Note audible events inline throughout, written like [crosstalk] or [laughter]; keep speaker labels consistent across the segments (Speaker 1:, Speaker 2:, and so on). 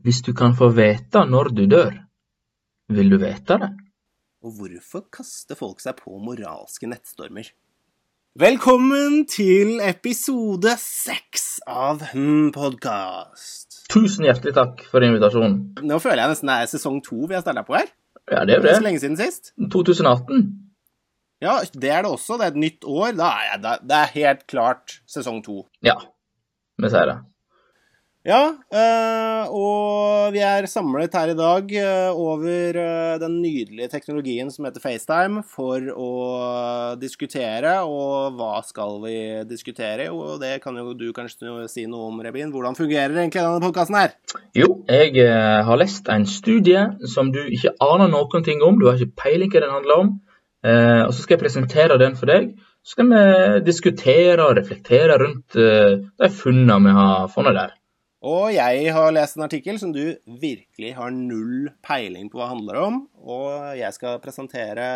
Speaker 1: Hvis du kan få vite når du dør, vil du vite det?
Speaker 2: Og hvorfor kaster folk seg på moralske nettstormer? Velkommen til episode seks av Hm podkast.
Speaker 1: Tusen hjertelig takk for invitasjonen.
Speaker 2: Nå føler jeg nesten det er sesong to vi har starta på her.
Speaker 1: Ja, det er
Speaker 2: Det er så lenge siden sist.
Speaker 1: 2018.
Speaker 2: Ja, det er det også. Det er et nytt år. Da er jeg, det er helt klart sesong to.
Speaker 1: Ja, vi sier det.
Speaker 2: Ja, øh, og vi er samlet her i dag øh, over øh, den nydelige teknologien som heter FaceTime, for å diskutere. Og hva skal vi diskutere? Og det kan jo du kanskje si noe om, Rebin. Hvordan fungerer egentlig denne podkasten her?
Speaker 1: Jo, jeg eh, har lest en studie som du ikke aner noen ting om. Du har ikke peiling hva den handler om. Eh, og så skal jeg presentere den for deg. Så skal vi diskutere og reflektere rundt eh, de funnene vi har funnet der.
Speaker 2: Og jeg har lest en artikkel som du virkelig har null peiling på hva det handler om. Og jeg skal presentere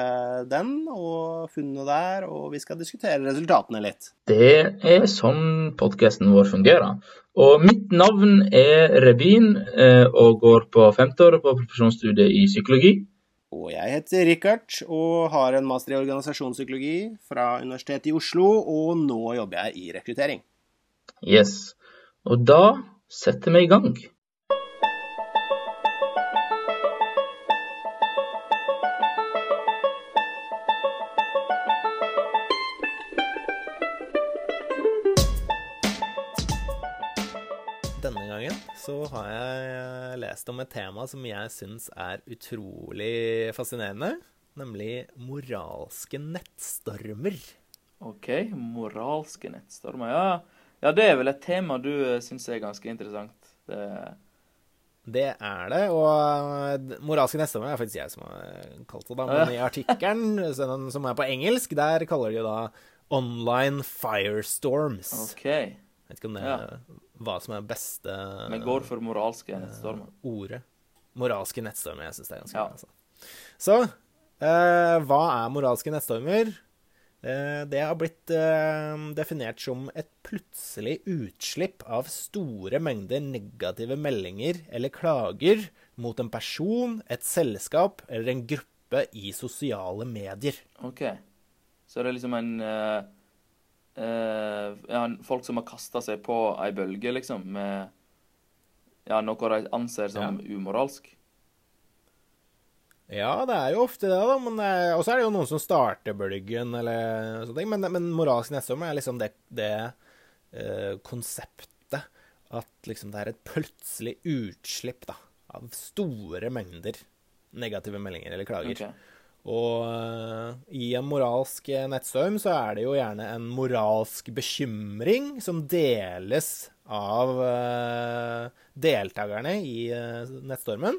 Speaker 2: den og funnene der, og vi skal diskutere resultatene litt.
Speaker 1: Det er sånn podkasten vår fungerer. Og mitt navn er Rebin eh, og går på femteåret på profesjonsstudiet i psykologi.
Speaker 2: Og jeg heter Richard og har en master i organisasjonspsykologi fra Universitetet i Oslo, og nå jobber jeg i rekruttering.
Speaker 1: Yes. Og da setter meg i gang.
Speaker 3: Denne gangen så har jeg lest om et tema som jeg syns er utrolig fascinerende, nemlig moralske nettstormer.
Speaker 4: Ok, moralske nettstormer. Ja, ja, det er vel et tema du uh, syns er ganske interessant. Det,
Speaker 3: Det er det, og moralske nettstormer er faktisk jeg som har kalt det, da. Men i artikkelen, [laughs] som er på engelsk, der kaller de jo da online firestorms.
Speaker 4: OK.
Speaker 3: Jeg vet ikke om det
Speaker 4: Ja.
Speaker 3: er hva som er beste
Speaker 4: Vi går for moralske nettstormer.
Speaker 3: ordet. Moralske nettstormer. Jeg syns det er ganske
Speaker 4: Ja.
Speaker 3: bra. Altså. Så eh, hva er moralske nettstormer? Eh, det har blitt eh, definert som et plutselig utslipp av store mengder negative meldinger eller klager mot en person, et selskap eller en gruppe i sosiale medier.
Speaker 4: OK. Så det er liksom en uh, uh, ja, Folk som har kasta seg på ei bølge, liksom, med ja, noe de anser som umoralsk.
Speaker 3: Ja, det er jo ofte det, da. Men Og så er det jo noen som starter bølgen, eller sånne ting. Men, men moralsk nettstorm er liksom det, det uh, konseptet at liksom det er et plutselig utslipp da, av store mengder negative meldinger eller klager.
Speaker 4: Okay.
Speaker 3: Og eh, i en moralsk eh, nettstorm så er det jo gjerne en moralsk bekymring som deles av eh, deltakerne i eh, nettstormen.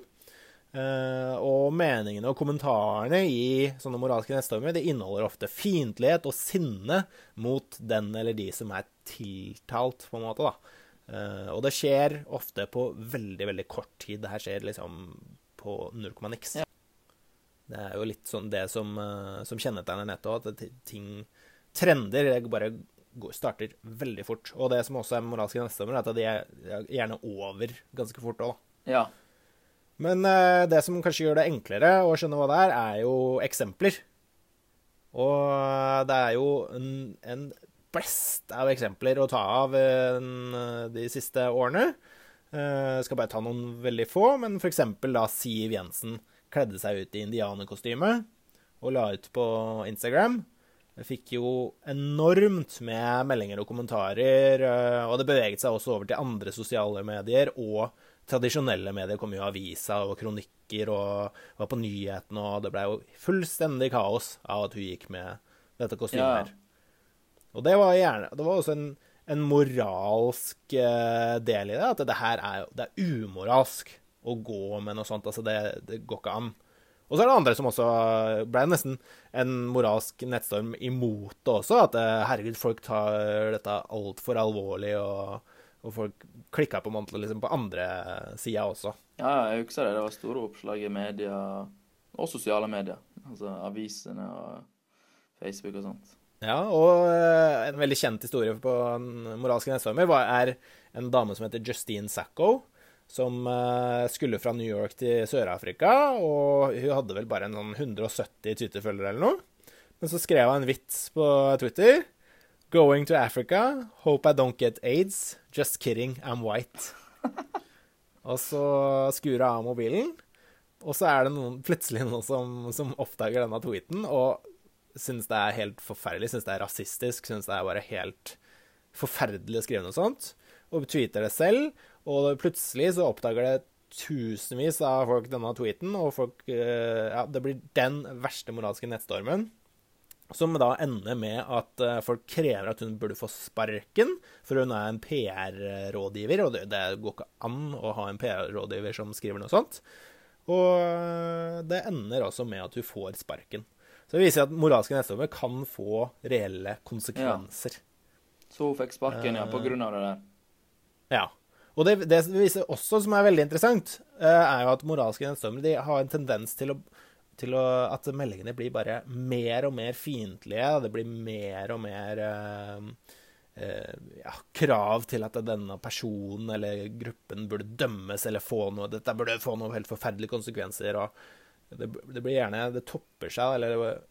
Speaker 3: Eh, og meningene og kommentarene i sånne moralske nestormer det inneholder ofte fiendtlighet og sinne mot den eller de som er tiltalt, på en måte. da. Eh, og det skjer ofte på veldig, veldig kort tid. Det her skjer liksom på null komma niks. Det er jo litt sånn det som, eh, som kjennetegner nettet òg, at ting Trender det bare går, starter veldig fort. Og det som også er moralske nestommer, er at de er gjerne over ganske fort òg, da.
Speaker 4: Ja.
Speaker 3: Men eh, det som kanskje gjør det enklere å skjønne hva det er, er jo eksempler. Og eh, det er jo en, en blest av eksempler å ta av eh, en- de siste årene. Eh, skal bare ta noen veldig få, men eksempel da Siv Jensen kledde seg ut i indianerkostyme og la ut på Instagram. Det fikk jo enormt med meldinger og kommentarer, eh, og det beveget seg også over til andre sosiale medier, og tradisjonelle medier kom jo avisa og kronikker og var på nyhetene, og det ble jo fullstendig kaos av at hun gikk med dette kostymet
Speaker 4: Ja.
Speaker 3: her. Og det var gjerne Det var også en, en moralsk eh, del i det, at det her er Det er umoralsk å gå med noe sånt. Altså, det, det går ikke an. Og så er det andre som også ble nesten en moralsk nettstorm imot det også. At eh, herregud, folk tar dette altfor alvorlig, og, og folk klikka på en liksom på andre sida også.
Speaker 4: Ja, jeg husker det. Det var store oppslag i media, og sosiale medier. Altså avisene og Facebook og sånt.
Speaker 3: Ja, og eh, en veldig kjent historie på den moralske nettstormer er en dame som heter Justine Sacco. som eh, skulle fra New York til Sør-Afrika, og hun hadde vel bare en sånn 170 Twitter-følgere eller noe. Men så skrev hun en vits på Twitter. Going to Africa. Hope I don't get aids. Just kidding, I'm white. [laughs] og så skrur hun av mobilen, og så er det noen, plutselig noen som, som oppdager denne tweeten og syns det er helt forferdelig, syns det er rasistisk, syns det er bare helt forferdelig å skrive noe sånt, og tweeter det selv. Og plutselig så oppdager det tusenvis av folk denne tweeten, og folk eh, Ja, det blir den verste moralske nettstormen. Som da ender med at eh, folk krever at hun burde få sparken, for hun er en PR-rådgiver, og det, det, går ikke an å ha en PR-rådgiver som skriver noe sånt. Og eh, det ender også med at hun får sparken. Så det viser at moralske nettstormer kan få reelle konsekvenser.
Speaker 4: Ja. Så hun fikk sparken, ja, på grunn av det der?
Speaker 3: Ja. Og det, det viser også, som er veldig interessant, er jo at moralske nettstormer har en tendens til å til å, at meldingene blir bare mer og mer fiendtlige. Det blir mer og mer eh, eh, ja, krav til at denne personen eller gruppen burde dømmes eller få noe Dette burde få noen helt forferdelige konsekvenser. og det, det, blir gjerne Det topper seg. eller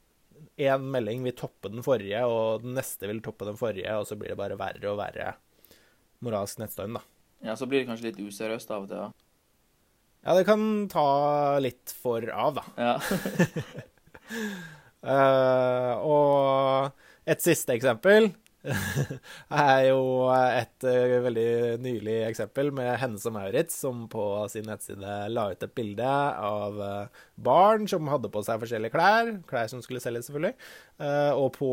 Speaker 3: Én melding vil toppe den forrige, og den neste vil toppe den forrige, og så blir det bare verre og verre moralsk nettstorm, da.
Speaker 4: Ja, så blir det kanskje litt useriøst av og til, ja.
Speaker 3: Ja, det kan ta litt for av, da.
Speaker 4: Ja.
Speaker 3: uh, [laughs] og et siste eksempel [laughs] er jo et uh, veldig nylig eksempel med Hennes og Maurits, som på sin nettside la ut et bilde av uh, barn som hadde på seg forskjellige klær. Klær som skulle selges, selvfølgelig. og på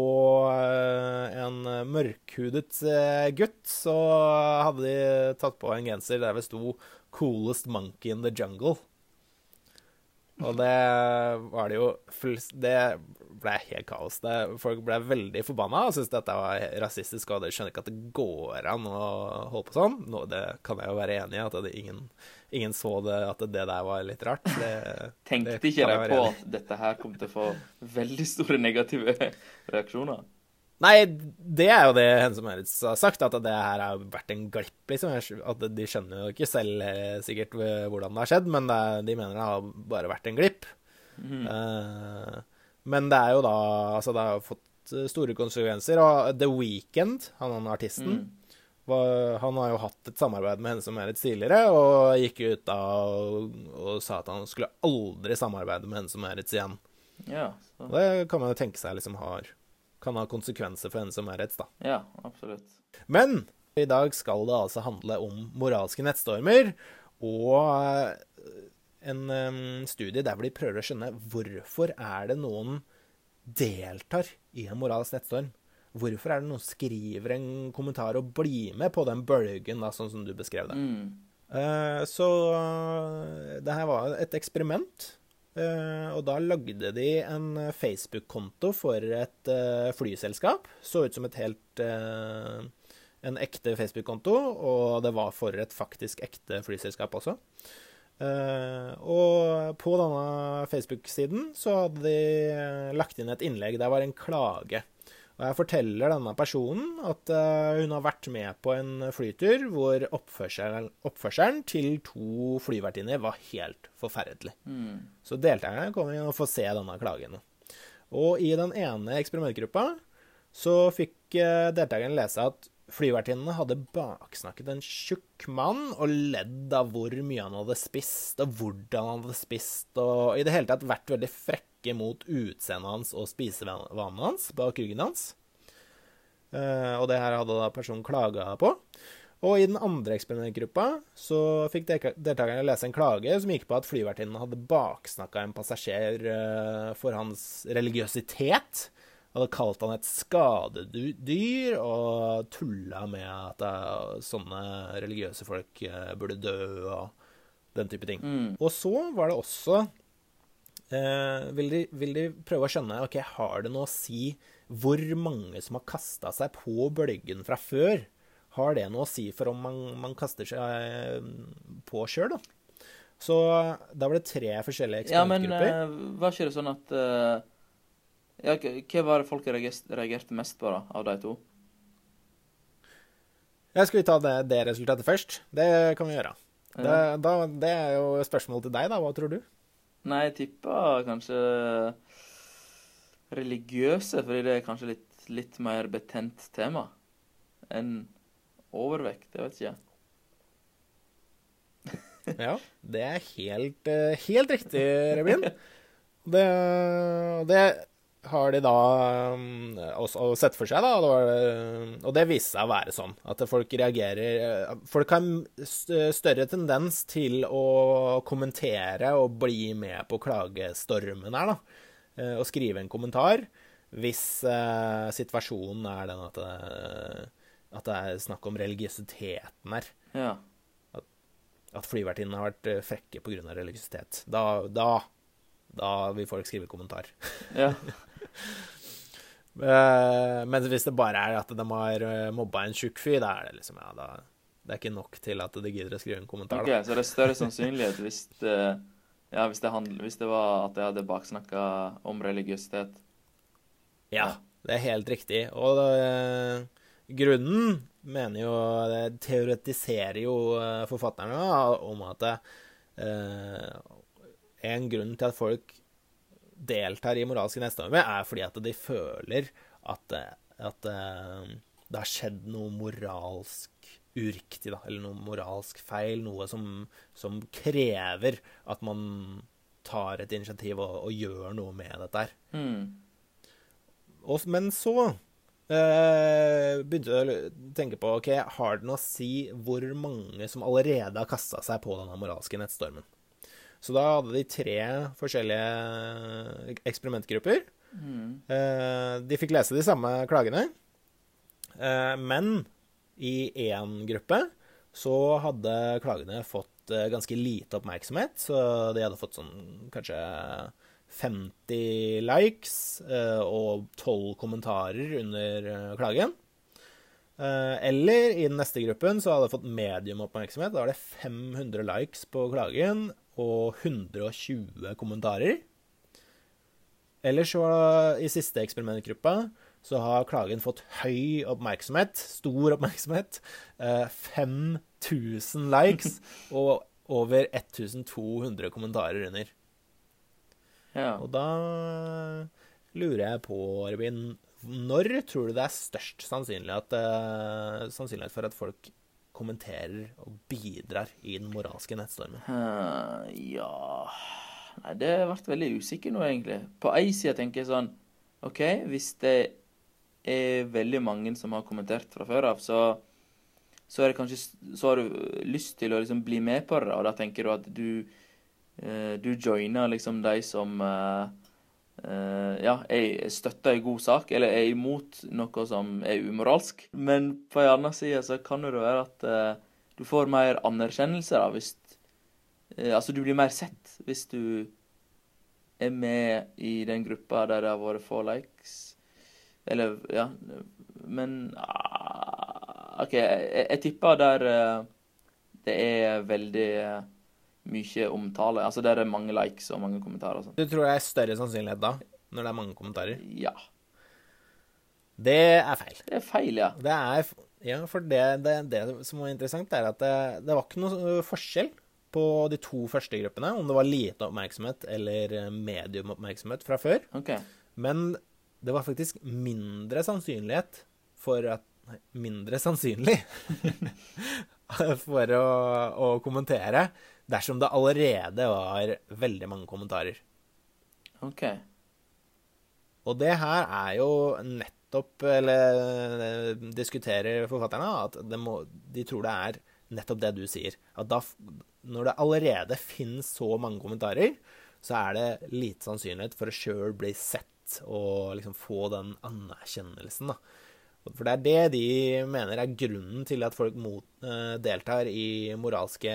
Speaker 3: en mørkhudet gutt så hadde de tatt på en genser der det sto 'Coolest monkey in the jungle'. Og det var det jo Det ble helt kaos. Det, folk ble veldig forbanna og syntes dette var rasistisk, og de skjønner ikke at det går an å holde på sånn. Nå, det kan jeg jo være enig i, at det, ingen, ingen, så det, at det der var litt rart. Det, [laughs]
Speaker 4: Tenkte ikke de på at dette her kom til å få veldig store negative [laughs] reaksjoner?
Speaker 3: Nei, det er jo det Hensom Maurits har sagt, at det her har vært en glipp, liksom. At de skjønner jo ikke selv eh, sikkert hvordan det har skjedd, men det, de mener det har bare vært en glipp. Mm. Uh, men det er jo da Altså, det har fått store konsekvenser. Og The Weekend, han er artisten, mm. var, han har jo hatt et samarbeid med Hensom Maurits tidligere, og gikk ut da og, og, sa at han skulle aldri samarbeide med Hensom Maurits igjen.
Speaker 4: Ja,
Speaker 3: så. Det kan man jo tenke seg liksom har kan ha konsekvenser for henne som er retts, da.
Speaker 4: Ja, absolutt.
Speaker 3: Men i dag skal det altså handle om moralske nettstormer og eh, en um, studie der de prøver å skjønne hvorfor er det noen deltar i en moralsk nettstorm. Hvorfor er det noen skriver en kommentar og blir med på den bølgen, da, sånn som du beskrev det.
Speaker 4: Mm.
Speaker 3: Uh, så uh, det her var et eksperiment og da lagde de en eh, Facebook-konto for et uh, flyselskap. Så ut som et helt uh, en ekte Facebook-konto, og det var for et faktisk ekte flyselskap også. og på denne Facebook-siden så hadde de lagt inn et innlegg. Der var en klage og jeg forteller denne personen at uh, hun har vært med på en flytur hvor oppførselen, oppførselen til to flyvertinner var helt forferdelig.
Speaker 4: Mm.
Speaker 3: Så deltakerne kommer inn og får se denne klagen. Og i den ene eksperimentgruppa så fikk uh, deltakerne lese at flyvertinnene hadde baksnakket en tjukk mann og ledd av hvor mye han hadde spist, og hvordan han hadde spist, og i det hele tatt vært veldig frekk trekke mot utseendet hans og spisevanene hans bak ryggen hans. Uh, og det her hadde da personen klaga på. Og i den andre eksperimentgruppa så fikk deltakerne lese en klage som gikk på at flyvertinnen hadde baksnakka en passasjer uh, for hans religiøsitet. Hadde kalt han et skadedyr og tulla med at uh, sånne religiøse folk burde dø og den type ting.
Speaker 4: Mm.
Speaker 3: Og så var det også Eh, vil, de, vil, de, prøve å skjønne ok, har det noe å si hvor mange som har kasta seg på bølgen fra før? Har det noe å si for om man, man kaster seg eh, på sjøl, da? Så da var det tre forskjellige eksperimentgrupper.
Speaker 4: Ja, men uh, var ikke det sånn at uh, ja, Hva var det folk reagerte mest på, da, av de to?
Speaker 3: Ja, skal vi ta det, det resultatet først? Det kan vi gjøre. Det, da, det er jo spørsmål til deg, da. Hva tror du?
Speaker 4: Nei, jeg tippa kanskje religiøse, fordi det er kanskje litt, litt mer betent tema enn overvekt. Jeg vet ikke.
Speaker 3: Ja, det er helt, eh, helt riktig, Rebin. Det, det har de da um, også sett for seg, da. Det var, og det viste seg å være sånn. At folk reagerer Folk har større tendens til å kommentere og bli med på klagestormen her, da. Eh, og skrive en kommentar hvis uh, situasjonen er den at det, at det er snakk om religiøsiteten her.
Speaker 4: Ja.
Speaker 3: At, at flyvertinnene har vært frekke pga. religiøsitet. Da, da, da vil folk skrive kommentar.
Speaker 4: Ja. [laughs]
Speaker 3: Uh, men hvis det bare er at de har mobba en tjukk fyr, da er det liksom Ja, da, det er ikke nok til at de gidder å skrive en kommentar.
Speaker 4: Ok, Så det er større sannsynlighet hvis det, ja, hvis det, handl, hvis det var at jeg hadde baksnakka om religiøsitet?
Speaker 3: Ja, det er helt riktig. Og uh, grunnen mener jo Det teoretiserer jo forfatterne om at uh, en grunn til at folk deltar i moralske nedstormer, er fordi at de føler at, at det har skjedd noe moralsk uriktig, da, eller noe moralsk feil. Noe som, som krever at man tar et initiativ og, og gjør noe med dette her.
Speaker 4: Mm.
Speaker 3: Og, men så eh, begynte jeg å tenke på ok, har det noe å si hvor mange som allerede har kasta seg på denne moralske nettstormen. Så da hadde de tre forskjellige eksperimentgrupper.
Speaker 4: Mm.
Speaker 3: De fikk lese de samme klagene, men i én gruppe så hadde klagene fått ganske lite oppmerksomhet. Så de hadde fått sånn kanskje 50 likes og 12 kommentarer under klagen. Eller i den neste gruppen så hadde jeg fått medium oppmerksomhet. Da var det 500 likes på klagen og 120 kommentarer. Ellers så, i siste eksperimentgruppa, så har klagen fått høy oppmerksomhet, stor oppmerksomhet. 5000 likes [laughs] og over 1200 kommentarer under.
Speaker 4: Ja.
Speaker 3: Og da lurer jeg på, Rebin, når tror du det er størst sannsynlighet, uh, sannsynlighet for at folk kommenterer og bidrar i den moralske nettstormen?
Speaker 4: Uh, ja Nei, det har vært veldig usikker nå, egentlig. På ei side tenker jeg sånn OK, hvis det er veldig mange som har kommentert fra før av, så, så, kanskje, så har du lyst til å liksom bli med på det, og da tenker du at du, uh, du joiner liksom de som Uh, ja, jeg støtter en god sak, eller er imot noe som er umoralsk. Men på en annen side så kan det være at uh, du får mer anerkjennelse da, hvis uh, Altså, du blir mer sett hvis du er med i den gruppa der det har vært få likes. Eller, ja Men OK, jeg, jeg tipper der det er veldig mye omtale. Altså der er mange likes og mange kommentarer og sånn.
Speaker 3: Du tror det er større sannsynlighet da, når det er mange kommentarer?
Speaker 4: Ja.
Speaker 3: Det er feil.
Speaker 4: Det er feil, ja.
Speaker 3: Det er, ja, for det, det, det som var interessant, er at det, det var ikke noe forskjell på de to første gruppene, om det var lite oppmerksomhet eller medium oppmerksomhet fra før.
Speaker 4: Okay.
Speaker 3: Men det var faktisk mindre sannsynlighet for at Nei, mindre sannsynlig [laughs] [laughs] for å, å kommentere dersom det allerede var veldig mange kommentarer.
Speaker 4: OK.
Speaker 3: Og det her er jo nettopp Eller diskuterer forfatterne at de, må, de tror det er nettopp det du sier. At da, når det allerede finnes så mange kommentarer, så er det lite sannsynlighet for å sjøl bli sett og liksom få den anerkjennelsen. da. For det er det de mener er grunnen til at folk mot, eh, deltar i moralske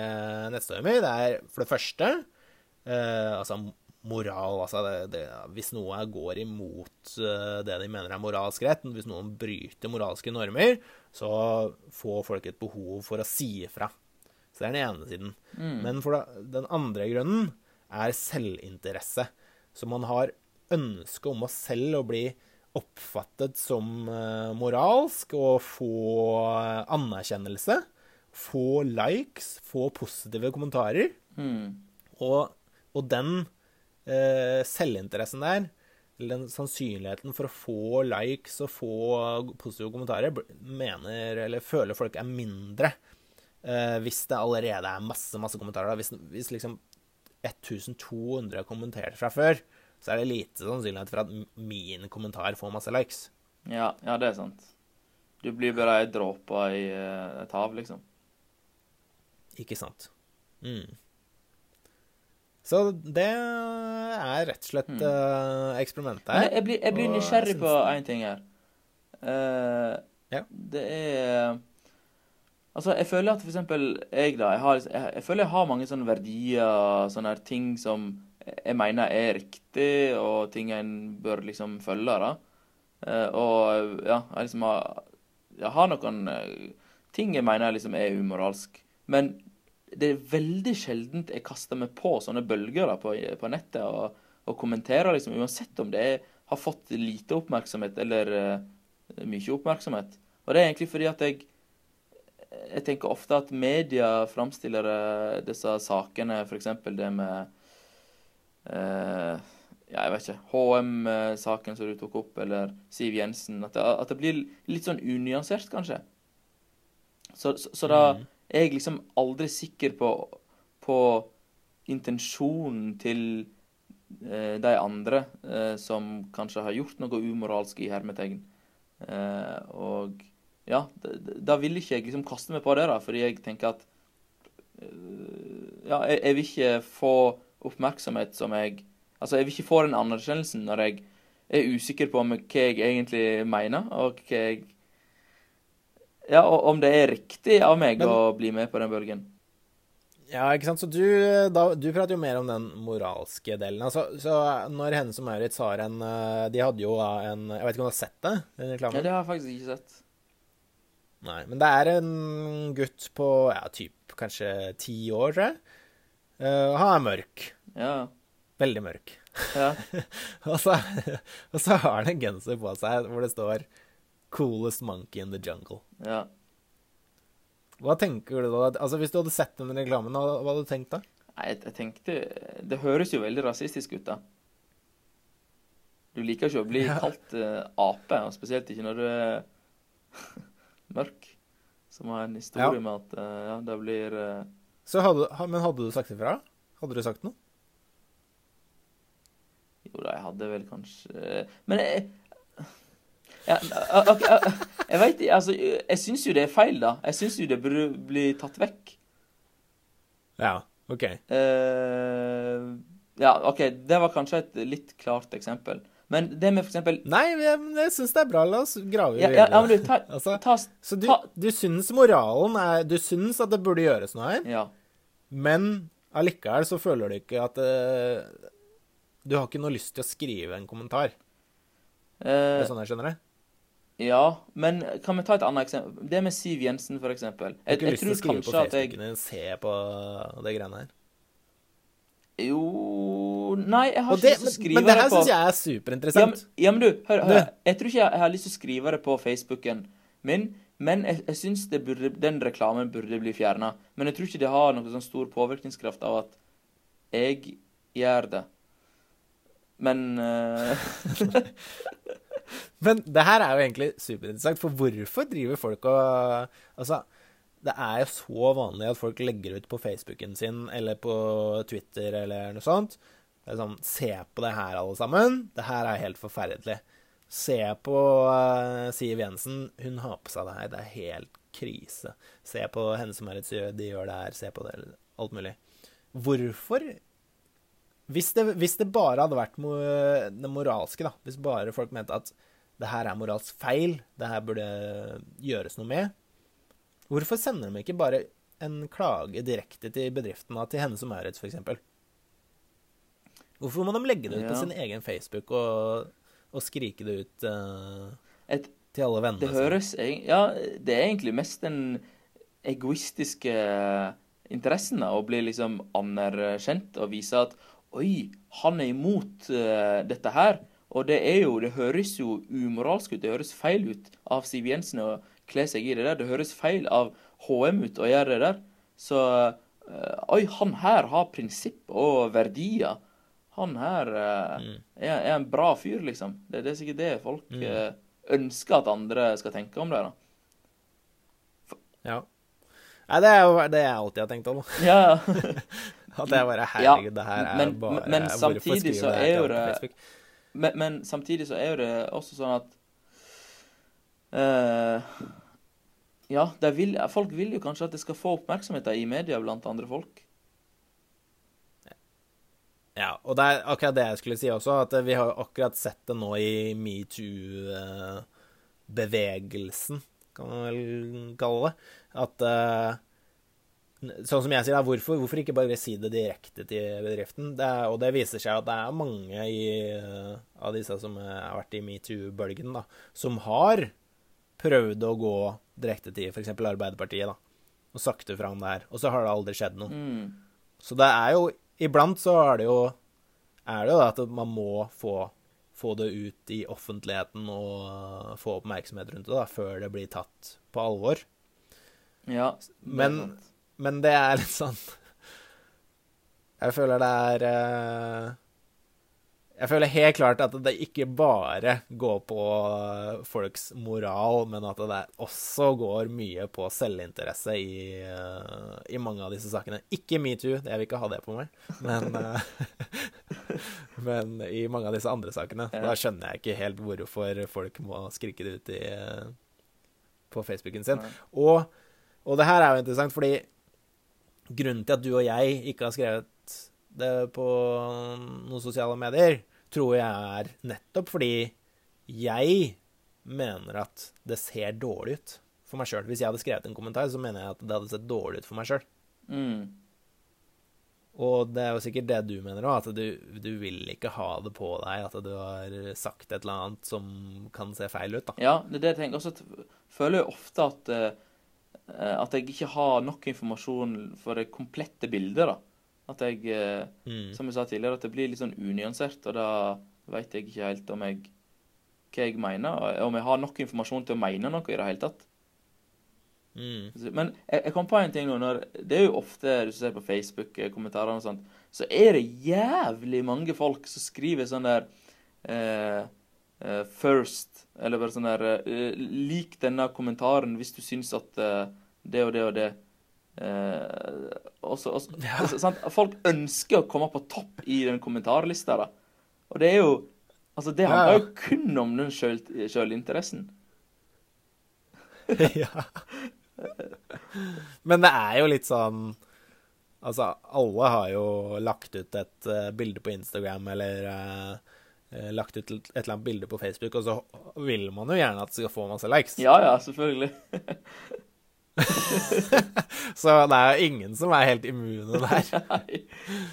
Speaker 3: nettstormer. Det er for det første eh, altså moral altså det, det, Hvis noe går imot eh, det de mener er moralsk rett, hvis noen bryter moralske normer, så får folk et behov for å si ifra. Så det er den ene siden.
Speaker 4: Mm.
Speaker 3: Men for det, den andre grunnen er selvinteresse. Så man har ønske om å selv å bli oppfattet som moralsk og få anerkjennelse. få likes, få positive kommentarer.
Speaker 4: Mm.
Speaker 3: Og, og den eh, selvinteressen der, eller den sannsynligheten for å få likes og få positive kommentarer, mener, eller føler folk er mindre eh, hvis det allerede er masse, masse kommentarer. Da. Hvis, hvis liksom 1200 har kommentert fra før, så er det lite sannsynlighet for at min kommentar får masse likes.
Speaker 4: Ja, ja, det er sant. Du blir bare ei dråpe i eh, et hav, liksom.
Speaker 3: Ikke sant? Mm. Så det er rett og slett eh, eksperimentet her.
Speaker 4: jeg, blir, jeg blir
Speaker 3: Og
Speaker 4: nysgjerrig på én ting her. Uh,
Speaker 3: Ja.
Speaker 4: Det er Altså, jeg føler at for eksempel jeg, da jeg, har, jeg, jeg føler jeg har mange sånne verdier, sånne her ting som jeg mener er riktig, og ting en bør liksom følge, da. Eh, og ja, jeg liksom har Jeg har noen eh, ting jeg mener liksom er umoralsk. Men det er veldig sjeldent jeg kaster meg på sånne bølger da, på, på nettet og, og kommenterer, liksom, uansett om det har fått lite oppmerksomhet eller uh, mye oppmerksomhet. Og det er egentlig fordi at jeg jeg tenker ofte at media framstiller disse sakene, f.eks. det med jeg vet ikke, HM-saken som du tok opp, eller Siv Jensen At det, at det blir litt sånn unyansert, kanskje. Så, så, så da
Speaker 3: Mm.
Speaker 4: er jeg liksom aldri sikker på, på intensjonen til eh, de andre eh, som kanskje har gjort noe umoralsk i hermetegn. Eh, og ja, da, da vil ikke jeg liksom kaste meg på det, da, fordi jeg tenker at eh, Ja, jeg, jeg vil ikke få oppmerksomhet som jeg Altså, jeg vil ikke få den anerkjennelsen når jeg er usikker på om hva jeg egentlig mener, og hva jeg Ja, og om det er riktig av meg
Speaker 3: Men-
Speaker 4: å bli med på den bølgen.
Speaker 3: Ja, ikke sant. Så du, da, du prater jo mer om den moralske delen. Altså, så når Hennes og Maurits har en eh, De hadde jo da en Jeg vet ikke om du har sett det? Den reklamen?
Speaker 4: Ja, det har jeg faktisk ikke sett.
Speaker 3: Nei. Men det er en gutt på ja, typ kanskje ti år, tror jeg. Uh, han er mørk.
Speaker 4: Ja.
Speaker 3: Veldig mørk.
Speaker 4: ja. [laughs]
Speaker 3: Og så, og så har han en genser på seg hvor det står 'Coolest monkey in the jungle'.
Speaker 4: ja.
Speaker 3: Hva tenker du da? Altså, Hvis du hadde sett den reklamen, hva hadde du tenkt da?
Speaker 4: Nei, jeg, jeg tenkte Det høres jo veldig rasistisk ut, da. Du liker ikke å bli
Speaker 3: Ja.
Speaker 4: kalt uh, ape, og spesielt ikke når du er [laughs] mørk. Som har en historie
Speaker 3: Ja.
Speaker 4: med at uh, ja, det blir uh...
Speaker 3: Så hadde, men hadde du sagt ifra? Hadde du sagt noe?
Speaker 4: Jo da, jeg hadde vel kanskje Men jeg ja, ok, jeg, jeg ikke, altså Jeg syns jo det er feil, da. Jeg syns jo det burde bli tatt vekk.
Speaker 3: Ja, OK.
Speaker 4: Uh, ja, OK, det var kanskje et litt klart eksempel. Men det med for eksempel
Speaker 3: Nei, jeg, jeg syns det er bra. La oss grave
Speaker 4: Ja, ja, ja men du, ta, [laughs]
Speaker 3: Altså,
Speaker 4: ta
Speaker 3: Så du, du syns moralen er Du syns at det burde gjøres noe her,
Speaker 4: Ja.
Speaker 3: men allikevel så føler du ikke at eh, Du har ikke noe lyst til å skrive en kommentar. Det
Speaker 4: Eh,
Speaker 3: er sånn jeg skjønner det?
Speaker 4: ja, men kan vi ta et annet eksempel? Det med Siv Jensen, for eksempel.
Speaker 3: Du har
Speaker 4: Jeg,
Speaker 3: ikke
Speaker 4: jeg
Speaker 3: lyst til å skrive på Facebooken din, jeg se på det greiene her.
Speaker 4: Jo Nei, jeg har
Speaker 3: det,
Speaker 4: ikke lyst til å
Speaker 3: men,
Speaker 4: skrive
Speaker 3: men det her
Speaker 4: det på
Speaker 3: syns jeg er superinteressant.
Speaker 4: ja, men du, hør, hør. Jeg tror ikke jeg, jeg har lyst til å skrive det på Facebooken min, men jeg, jeg syns den reklamen burde bli fjerna. Men jeg tror ikke det har noen sånn stor påvirkningskraft av at jeg gjør det. Men uh... [laughs]
Speaker 3: Men det her er jo egentlig superinteressant, for hvorfor driver folk og Altså, det er jo så vanlig at folk legger ut på Facebooken sin eller på Twitter eller noe sånt. Det er sånn Se på det her, alle sammen. Det her er helt forferdelig. Se på uh, Siv Jensen. Hun har på seg det her. Det er helt krise. Se på henne som er et gjør, de gjør det her. Se på det. Alt mulig. Hvorfor hvis det, hvis det bare hadde vært mo det moralske, da, hvis bare folk mente at det her er moralsk feil, det her burde gjøres noe med, hvorfor sender de ikke bare en klage direkte til bedriften, da, til henne som Maurits f.eks.? Hvorfor må de legge det ut på sin egen Facebook og, og skrike det ut uh,
Speaker 4: et,
Speaker 3: til alle vennene
Speaker 4: det høres Ja, det er egentlig mest den egoistiske interessen da, å bli liksom anerkjent og vise at Oi, han er imot uh, dette her. Og det er jo Det høres jo umoralsk ut. Det høres feil ut av Siv Jensen å kle seg i det der. Det høres feil av HM ut å gjøre det der, så uh, Oi, han her har prinsipp og verdier. Han her eh, er, er en bra fyr, liksom. Det, det er sikkert det folk eh, ønsker at andre skal tenke om det. da.
Speaker 3: Ja. Nei, det er jo det jeg alltid har tenkt om.
Speaker 4: Ja, ja. [laughs] [laughs]
Speaker 3: At jeg bare Herregud, det her er
Speaker 4: men-
Speaker 3: bare
Speaker 4: men samtidig så er jo det- Men, men samtidig så er jo det også sånn at uh, Ja, det vil, folk vil jo kanskje at det skal få oppmerksomhet i media blant andre folk.
Speaker 3: Ja, og det er akkurat det jeg skulle si også, at vi har jo akkurat sett det nå i metoo-bevegelsen, kan man vel kalle det. At eh, Sånn som jeg sier, hvorfor, hvorfor ikke bare si det direkte til bedriften? Det er, og det viser seg at det er mange i, eh, av disse som har vært i metoo-bølgen, da, som har prøvd å gå direkte til f.eks. Arbeiderpartiet, da, og sagt det fram der. Og så har det aldri skjedd noe.
Speaker 4: Mm.
Speaker 3: Så det er jo Iblant så er det jo er det jo at man må få, få det ut i offentligheten og uh, få oppmerksomhet rundt det da, før det blir tatt på alvor.
Speaker 4: Ja. det er sant.
Speaker 3: men det er litt sånn [laughs] Jeg føler det er eh, Jeg føler helt klart at det ikke bare går på folks moral, men at det også går mye på selvinteresse i, eh, i mange av disse sakene. Ikke metoo, jeg vil ikke ha det på meg, men eh, [laughs] Men i mange av disse andre sakene. Da skjønner jeg ikke helt hvorfor folk må skrike det ut i, på Facebooken sin. Og, og det her er jo interessant, fordi grunnen til at du og jeg ikke har skrevet det på noen sosiale medier, tror jeg er nettopp fordi jeg mener at det ser dårlig ut for meg sjøl. Hvis jeg hadde skrevet en kommentar, så mener jeg at det hadde sett dårlig ut for meg sjøl.
Speaker 4: Mm.
Speaker 3: Og det er jo sikkert det du mener òg, at du, du vil ikke ha det på deg at du har sagt et eller annet som kan se feil ut, da.
Speaker 4: Ja, det er det jeg tenker. også at føler jeg ofte at eh, at jeg ikke har nok informasjon for det komplette bildet. da. At jeg, eh,
Speaker 3: Mm.
Speaker 4: som jeg sa tidligere, at det blir litt sånn unyansert, og da veit jeg ikke helt om jeg hva jeg mener, om jeg har nok informasjon til å mene noe i det hele tatt.
Speaker 3: Mm.
Speaker 4: Men jeg, jeg kom på en ting nå. når Det er jo ofte, du ser på Facebook-kommentarene og sånt, så er det jævlig mange folk som skriver sånn der eh, eh, First, eller bare sånn der eh, Lik denne kommentaren hvis du syns at eh, det og det og det eh, også, også, altså, sant? Folk ønsker å komme på topp i den kommentarlista, da. Og det er jo Altså, det handler
Speaker 3: ja.
Speaker 4: jo kun om den sjøl- sjølinteressen. [laughs]
Speaker 3: ja. Men det er jo litt sånn Altså, alle har jo lagt ut et uh, bilde på Instagram eller eh, eh, lagt ut et eller annet bilde på Facebook, og så vil man jo gjerne at det skal få masse likes.
Speaker 4: Ja ja, selvfølgelig. [laughs]
Speaker 3: Så det er jo ingen som er helt immune der. [laughs]
Speaker 4: Nei,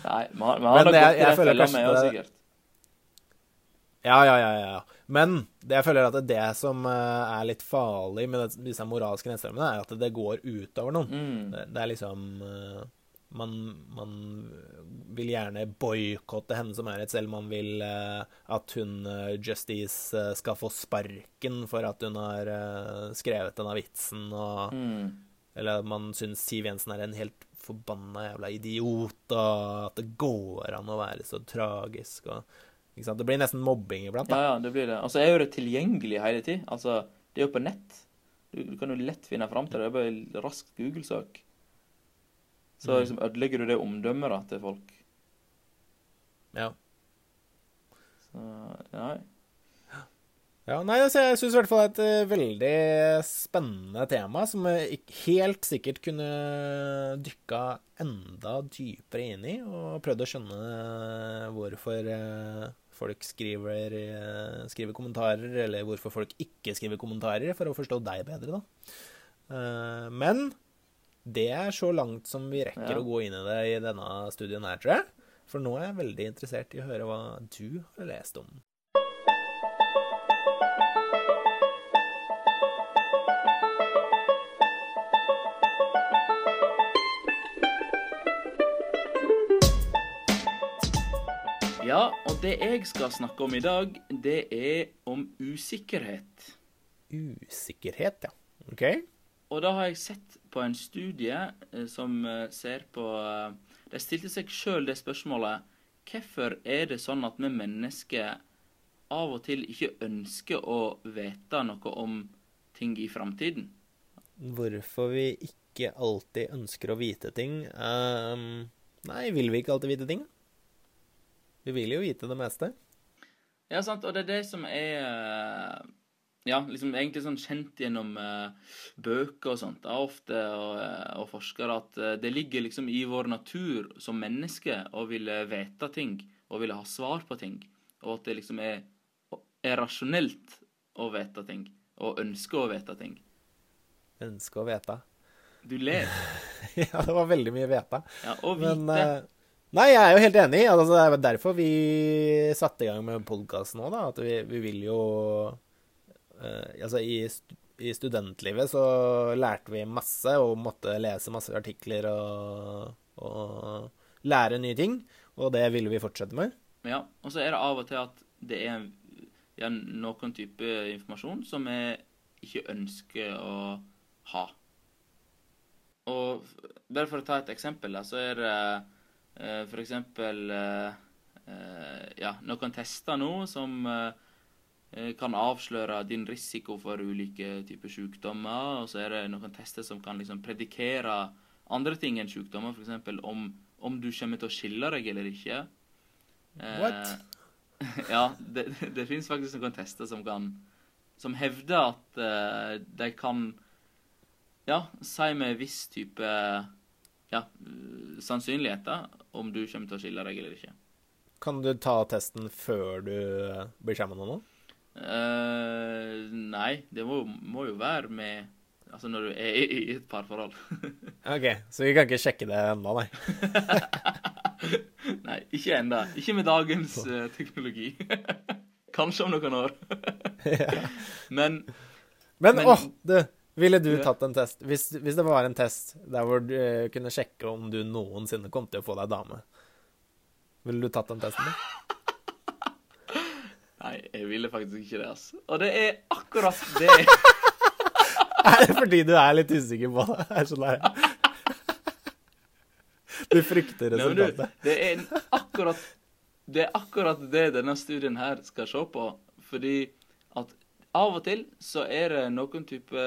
Speaker 4: Nei man har, nok
Speaker 3: det- jeg
Speaker 4: fella
Speaker 3: kanskje
Speaker 4: med
Speaker 3: det-
Speaker 4: sikkert.
Speaker 3: Ja, ja, ja, ja. Men det jeg føler at det, det som eh, er litt farlig med disse moralske nedstrømmene, er at det går utover noen.
Speaker 4: Mm.
Speaker 3: Det, det er liksom eh, man, man vil gjerne boikotte henne som er et selv. Man vil eh, at hun eh, Justice eh, skal få sparken for at hun har skrevet denne vitsen, og
Speaker 4: Mm.
Speaker 3: Eller man syns Siv Jensen er en helt forbanna jævla idiot, og at det går an å være så tragisk og ikke sant? Det blir nesten mobbing iblant,
Speaker 4: Ja,
Speaker 3: da.
Speaker 4: ja, det blir det. Altså, jeg gjør det tilgjengelig hele tid. Altså, det er jo på nett. Du, du kan jo lett finne fram til det. Det er bare en rask Google-søk. Så
Speaker 3: Mm.
Speaker 4: liksom ødelegger du det omdømmet da, til folk.
Speaker 3: Ja.
Speaker 4: Så, nei.
Speaker 3: Ja, nei, altså, jeg syns i hvert fall det er et eh, veldig spennende tema, som jeg helt sikkert kunne dykka enda dypere inn i, og prøvd å skjønne eh, hvorfor eh, folk skriver, eh, skriver kommentarer, eller hvorfor folk ikke skriver kommentarer, for å forstå deg bedre, da. Eh, Men det er så langt som vi rekker
Speaker 4: Ja.
Speaker 3: å gå inn i det i denne studien her, tror jeg. For nå er jeg veldig interessert i å høre hva du har lest om.
Speaker 4: Ja, og det jeg skal snakke om i dag, det er om usikkerhet.
Speaker 3: Usikkerhet, ja. OK?
Speaker 4: Og da har jeg sett på en studie eh, som eh, ser på eh, De stilte seg sjøl det spørsmålet Hvorfor er det sånn at vi mennesker av og til ikke ønsker å vite noe om ting i framtiden?
Speaker 3: Hvorfor vi ikke alltid ønsker å vite ting Um, Nei, vil vi ikke alltid vite ting? Vi vil jo vite det meste.
Speaker 4: Ja, sant, og det er det som er Ja, liksom egentlig sånn kjent gjennom eh, bøker og sånt, da, ofte, og, eh, og forskere, at eh, det ligger liksom i vår natur som mennesker å ville vite ting, og ville ha svar på ting, og at det liksom er, er rasjonelt å vite ting, og ønske å vite ting.
Speaker 3: Ønske å vite.
Speaker 4: Du ler. [laughs]
Speaker 3: ja, det var veldig mye vete.
Speaker 4: Ja, og vite.
Speaker 3: Men eh, Nei, jeg er jo helt enig. Altså, det er derfor vi satte i gang med podkasten nå, da. At vi, vi vil jo Altså, i, i studentlivet så lærte vi masse og måtte lese masse artikler og, og lære nye ting. Og det ville vi fortsette med.
Speaker 4: Ja, og så er det av og til at det er ja, noen type informasjon som vi ikke ønsker å ha. Og bare for å ta et eksempel, så er det uh, eh, eh, ja, noen tester nå som eh, eh, kan avsløre din risiko for ulike typer sykdommer, og så er det noen tester som kan liksom predikere andre ting enn sykdommer, f.eks. Om, om du kommer til å skille deg eller ikke. Eh,
Speaker 3: What? [laughs]
Speaker 4: ja, det, det finnes faktisk noen tester som kan Som hevder at eh, de kan Ja, si med viss type Ja, eh, sannsynligheter om du kommer til å skille deg eller ikke.
Speaker 3: Kan du ta testen før du blir sammen med noen?
Speaker 4: Eh, nei, det må, må jo være med Altså når du er i, i et parforhold. [laughs]
Speaker 3: OK, så vi kan ikke sjekke det ennå, nei. [laughs]
Speaker 4: nei, ikke ennå. Ikke med dagens uh, teknologi. [laughs] Kanskje om noen år. Men
Speaker 3: Men
Speaker 4: Men-
Speaker 3: åh, du, ville du tatt en test hvis, hvis det var en test der hvor du eh, kunne sjekke om du noensinne kom til å få deg dame, ville du tatt den testen? da?
Speaker 4: Nei, jeg ville faktisk ikke det, altså. Og det er akkurat det. [laughs]
Speaker 3: Er det fordi du er litt usikker på det? Er skjønner. Du frykter
Speaker 4: Nei, du,
Speaker 3: resultatet?
Speaker 4: det er akkurat det er akkurat det denne studien her skal se på. Fordi at av og til så er det noen type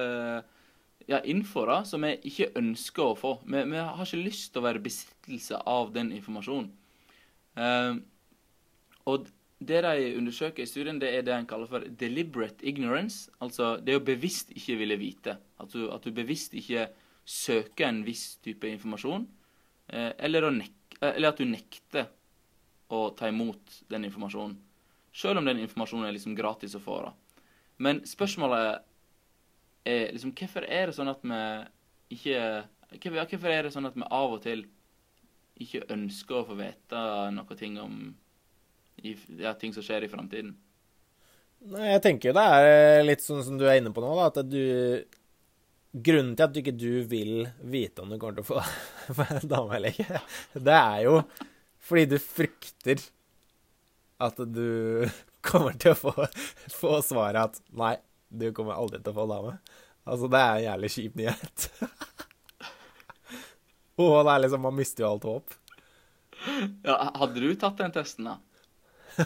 Speaker 4: ja, info da, som vi ikke ønsker å få. Vi, vi har ikke lyst til å være besittelse av den informasjonen. Uh, og det de undersøker i studien, det er det en kaller for deliberate ignorance. Altså det å bevisst ikke ville vite. At du, at du bevisst ikke søker en viss type informasjon. Eh, eller, eh, eller at du nekter å ta imot den informasjonen. Selv om den informasjonen er liksom gratis å få. da. Men spørsmålet er liksom Hvorfor er det sånn at vi ikke hvorfor er det sånn at vi av og til ikke ønsker å få vite noe ting om i, ja, ting som skjer i framtiden?
Speaker 3: Nei, jeg tenker jo det er litt sånn som du er inne på nå, da, at du Grunnen til at du ikke du vil vite om du kommer til å få, [laughs] få en dame eller ikke, [laughs] det er jo fordi du frykter at du [laughs] kommer til å få, få svaret at nei, du kommer aldri til å få dame. Altså, det er en jævlig kjip nyhet. Og det er liksom Man mister jo alt håp.
Speaker 4: Ja, hadde du tatt den testen, da? [laughs]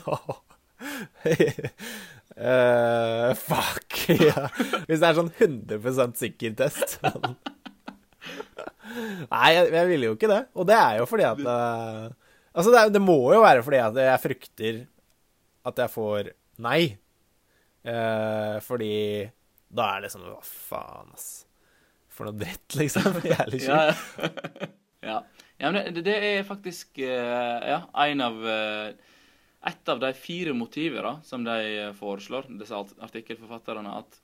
Speaker 3: Eh, fuck, ja. Hvis det er sånn 100 sikker test. [laughs] Nei, jeg, jeg ville jo ikke det. Og det er jo fordi at uh... Altså, det, er, det må jo være fordi at jeg frykter at jeg får nei. Uh, fordi da er det sånn Hva faen, ass. For noe dritt, liksom. [laughs] Jævlig kjipt.
Speaker 4: Ja, ja. ja. men det, det er faktisk uh, ja, en av eh, Et av de fire motiver da, som de eh, foreslår, disse art- artikkelforfatterne, at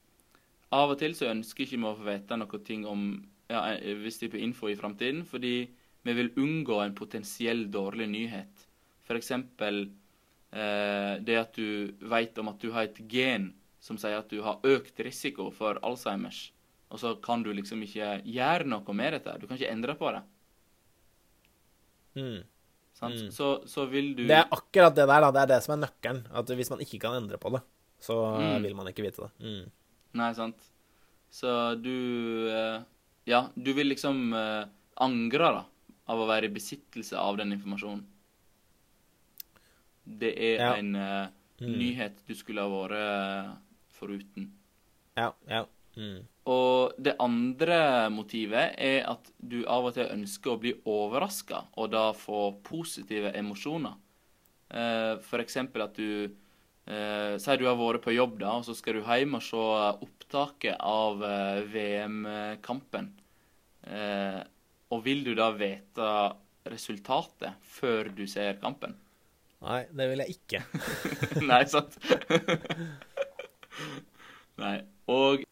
Speaker 4: av og til så ønsker ikke vi å få vite noe ting om ja, en viss type info i framtiden, fordi vi vil unngå en potensiell dårlig nyhet. Eksempel eh, det at du vet om at du har et gen som sier at du har økt risiko for Alzheimers. Og så kan du liksom ikke gjøre noe med dette. Du kan ikke endre på det.
Speaker 3: Mm. Mm.
Speaker 4: Så, så vil du
Speaker 3: Det er akkurat det der, da. Det er det som er nøkkelen. At hvis man ikke kan endre på det, så
Speaker 4: Mm.
Speaker 3: vil man ikke vite det. Mm.
Speaker 4: Nei, sant. Så du eh, Ja, du vil liksom eh, angre da, av å være i besittelse av den informasjonen. Det er
Speaker 3: Ja.
Speaker 4: en eh, nyhet du skulle ha vært foruten.
Speaker 3: Ja, ja. Mm.
Speaker 4: Og det andre motivet er at du av og til ønsker å bli overraska, og da få positive emosjoner. Eh, eksempel at du eh, Sier du har vært på jobb, da, og så skal du hjem og se opptaket av eh, VM-kampen. Eh, og vil du da vite resultatet før du ser kampen?
Speaker 3: Nei, det vil jeg ikke. [laughs]
Speaker 4: Nei, sant? [laughs] Nei. Og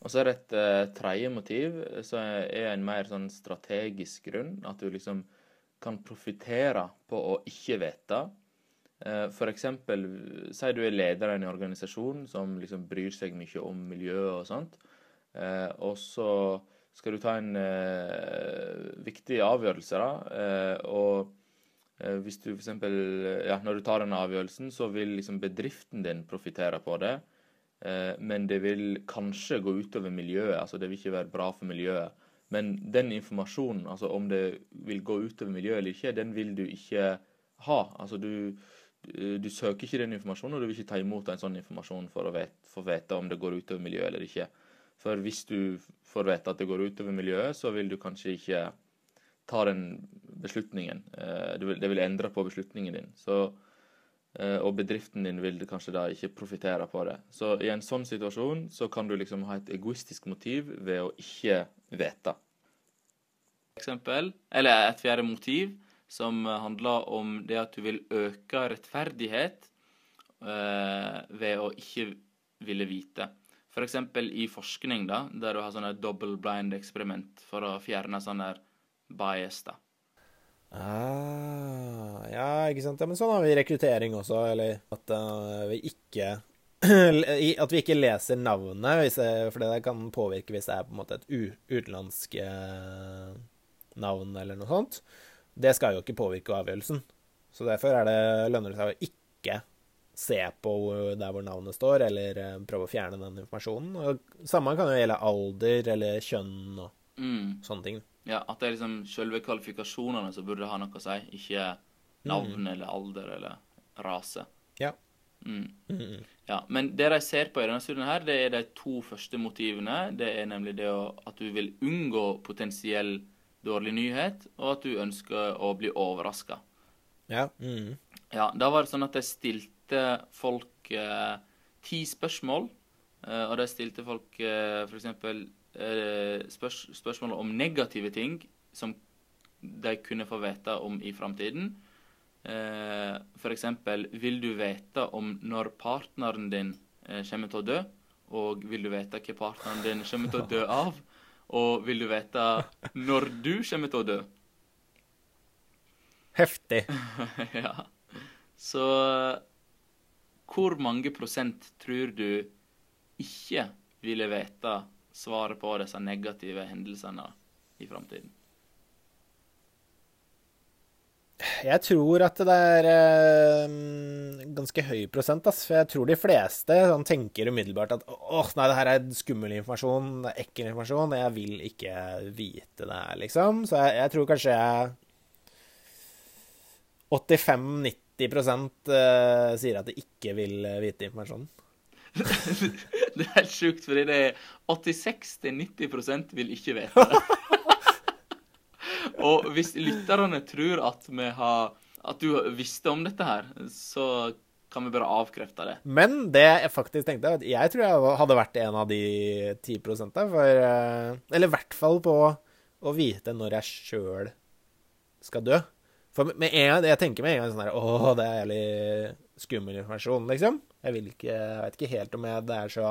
Speaker 4: og så er det et uh, tredje motiv, som er en mer sånn strategisk grunn. At du liksom kan profitere på å ikke vite. Uh, for eksempel, si du er leder i en organisasjon som liksom bryr seg mye om miljøet og sånt. Uh, og så skal du ta en eh, viktig avgjørelse, da. Eh, og Eh, Hvis du f.eks. ja, Når du tar den avgjørelsen, så vil liksom bedriften din profitere på det. Eh, Men det vil kanskje gå utover miljøet. altså Det vil ikke være bra for miljøet. Men den informasjonen, altså om det vil gå utover miljøet eller ikke, den vil du ikke ha. Altså du, du, søker ikke den informasjonen, og du vil ikke ta imot en sånn informasjon for å vite, få vite om det går utover miljøet eller ikke. For hvis du får vite at det går utover miljøet, så vil du kanskje ikke ta den beslutningen. Eh, Det vil, det vil endre på beslutningen din. Så, og bedriften din vil kanskje da ikke profitere på det. Så i en sånn situasjon så kan du liksom ha et egoistisk motiv ved å ikke vite. Eksempel, eller et fjerde motiv, som handler om det at du vil øke rettferdighet eh, ved å ikke ville vite. For eksempel i forskning, da, der du har sånne double blind eksperiment for å fjerne sånne bias, da.
Speaker 3: Ah, ja, ikke sant. Ja, men sånn har vi rekruttering også, eller at uh, vi ikke [clears throat] At vi ikke leser navnet, det, for det kan påvirke hvis det er på en måte et utenlandsk uh, navn eller noe sånt. Det skal jo ikke påvirke avgjørelsen. Så derfor er det, lønner det seg å ikke se på der hvor navnet står, eller uh, prøve å fjerne den informasjonen. Og Samme kan jo gjelde alder eller kjønn og
Speaker 4: Mm.
Speaker 3: sånne ting.
Speaker 4: Ja, at det er liksom selve kvalifikasjonene som burde ha noe å si, ikke navn eller alder eller rase.
Speaker 3: Ja.
Speaker 4: Mm.
Speaker 3: Mm.
Speaker 4: Ja, Men det de ser på i denne studien, her, det er de to første motivene. Det er nemlig det at du vil unngå potensiell dårlig nyhet, og at du ønsker å bli overraska.
Speaker 3: Ja. Mm.
Speaker 4: Ja, da var det sånn at de stilte folk eh, ti spørsmål. Eh, og de stilte folk eh, f.eks. Eh, spørs spørsmål om negative ting som de kunne få vite om i framtiden. F.eks.: Vil du vite om når partneren din kommer til å dø? Og vil du vite hva partneren din kommer til å dø [laughs] av? Og vil du vite når du kommer til å dø?
Speaker 3: Heftig. [laughs]
Speaker 4: ja. Så hvor mange prosent tror du ikke ville vite svaret på disse negative hendelsene i framtiden?
Speaker 3: Jeg tror at det er eh, ganske høy prosent, ass. For jeg tror de fleste sånn, tenker umiddelbart at åh, nei, det her er skummel informasjon, det er ekkel informasjon, jeg vil ikke vite det her, liksom. Så jeg, jeg tror kanskje 85-90 eh, sier at de ikke vil vite informasjonen.
Speaker 4: Det er helt sjukt, fordi det er 86-90 vil ikke vite det. [laughs] Og hvis lytterne tror at vi har at du visste om dette her, så kan vi bare avkrefte det.
Speaker 3: Men det jeg faktisk tenkte, at jeg tror jeg hadde vært en av de 10 prosentene. For eh, Eller i hvert fall på å vite når jeg sjøl skal dø. For med en gang, jeg tenker med en gang sånn her Å, det er jævlig skummel informasjon, liksom. Jeg vil ikke Jeg vet ikke helt om jeg Det er så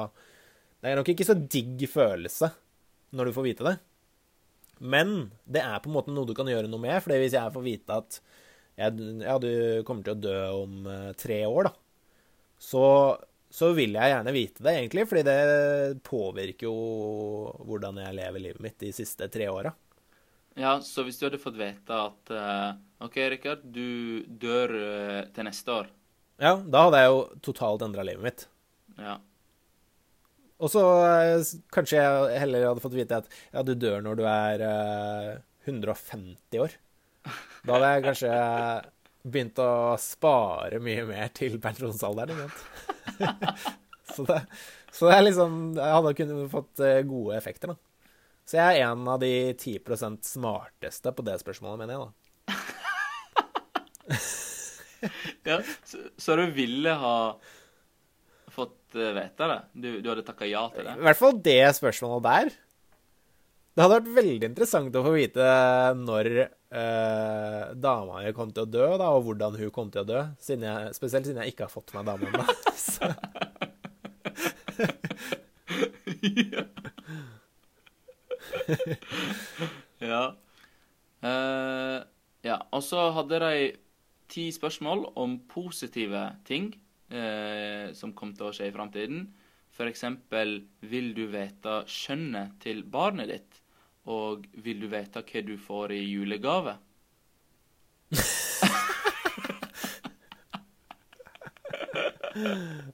Speaker 3: Det er nok ikke så digg følelse når du får vite det. Men det er på en måte noe du kan gjøre noe med. For hvis jeg får vite at jeg, ja, du kommer til å dø om eh, tre år, da, så, så vil jeg gjerne vite det, egentlig. Fordi det påvirker jo hvordan jeg lever livet mitt de siste tre åra.
Speaker 4: Ja, så hvis du hadde fått vite at uh, OK, Rikard, du dør uh, til neste år.
Speaker 3: Ja, da hadde jeg jo totalt endra livet mitt.
Speaker 4: Ja.
Speaker 3: Og så uh, kanskje jeg heller hadde fått vite at ja, du dør når du er eh, 150 år. Da hadde jeg kanskje begynt å spare mye mer til pensjonsalderen. ikke sant? [laughs] så, det, så det er liksom Jeg hadde kunnet fått gode effekter, da. Så jeg er en av de 10% smarteste på det spørsmålet, mener jeg, da. [laughs]
Speaker 4: Ja, så, så du ville ha fått eh, vite det? Du, du hadde takka ja til det?
Speaker 3: I hvert fall det spørsmålet der. Det hadde vært veldig interessant å få vite når eh, dama mi kom til å dø, da, og hvordan hun kom til å dø. Siden jeg, spesielt siden jeg ikke har fått meg dame ennå. [laughs] Så- [laughs]
Speaker 4: Ja. Uh, ja. Og så hadde de ti spørsmål om positive ting uh, som kom til å skje i framtiden. Eksempel vil du vite skjønnet til barnet ditt? Og vil du vite hva du får i julegave? [laughs]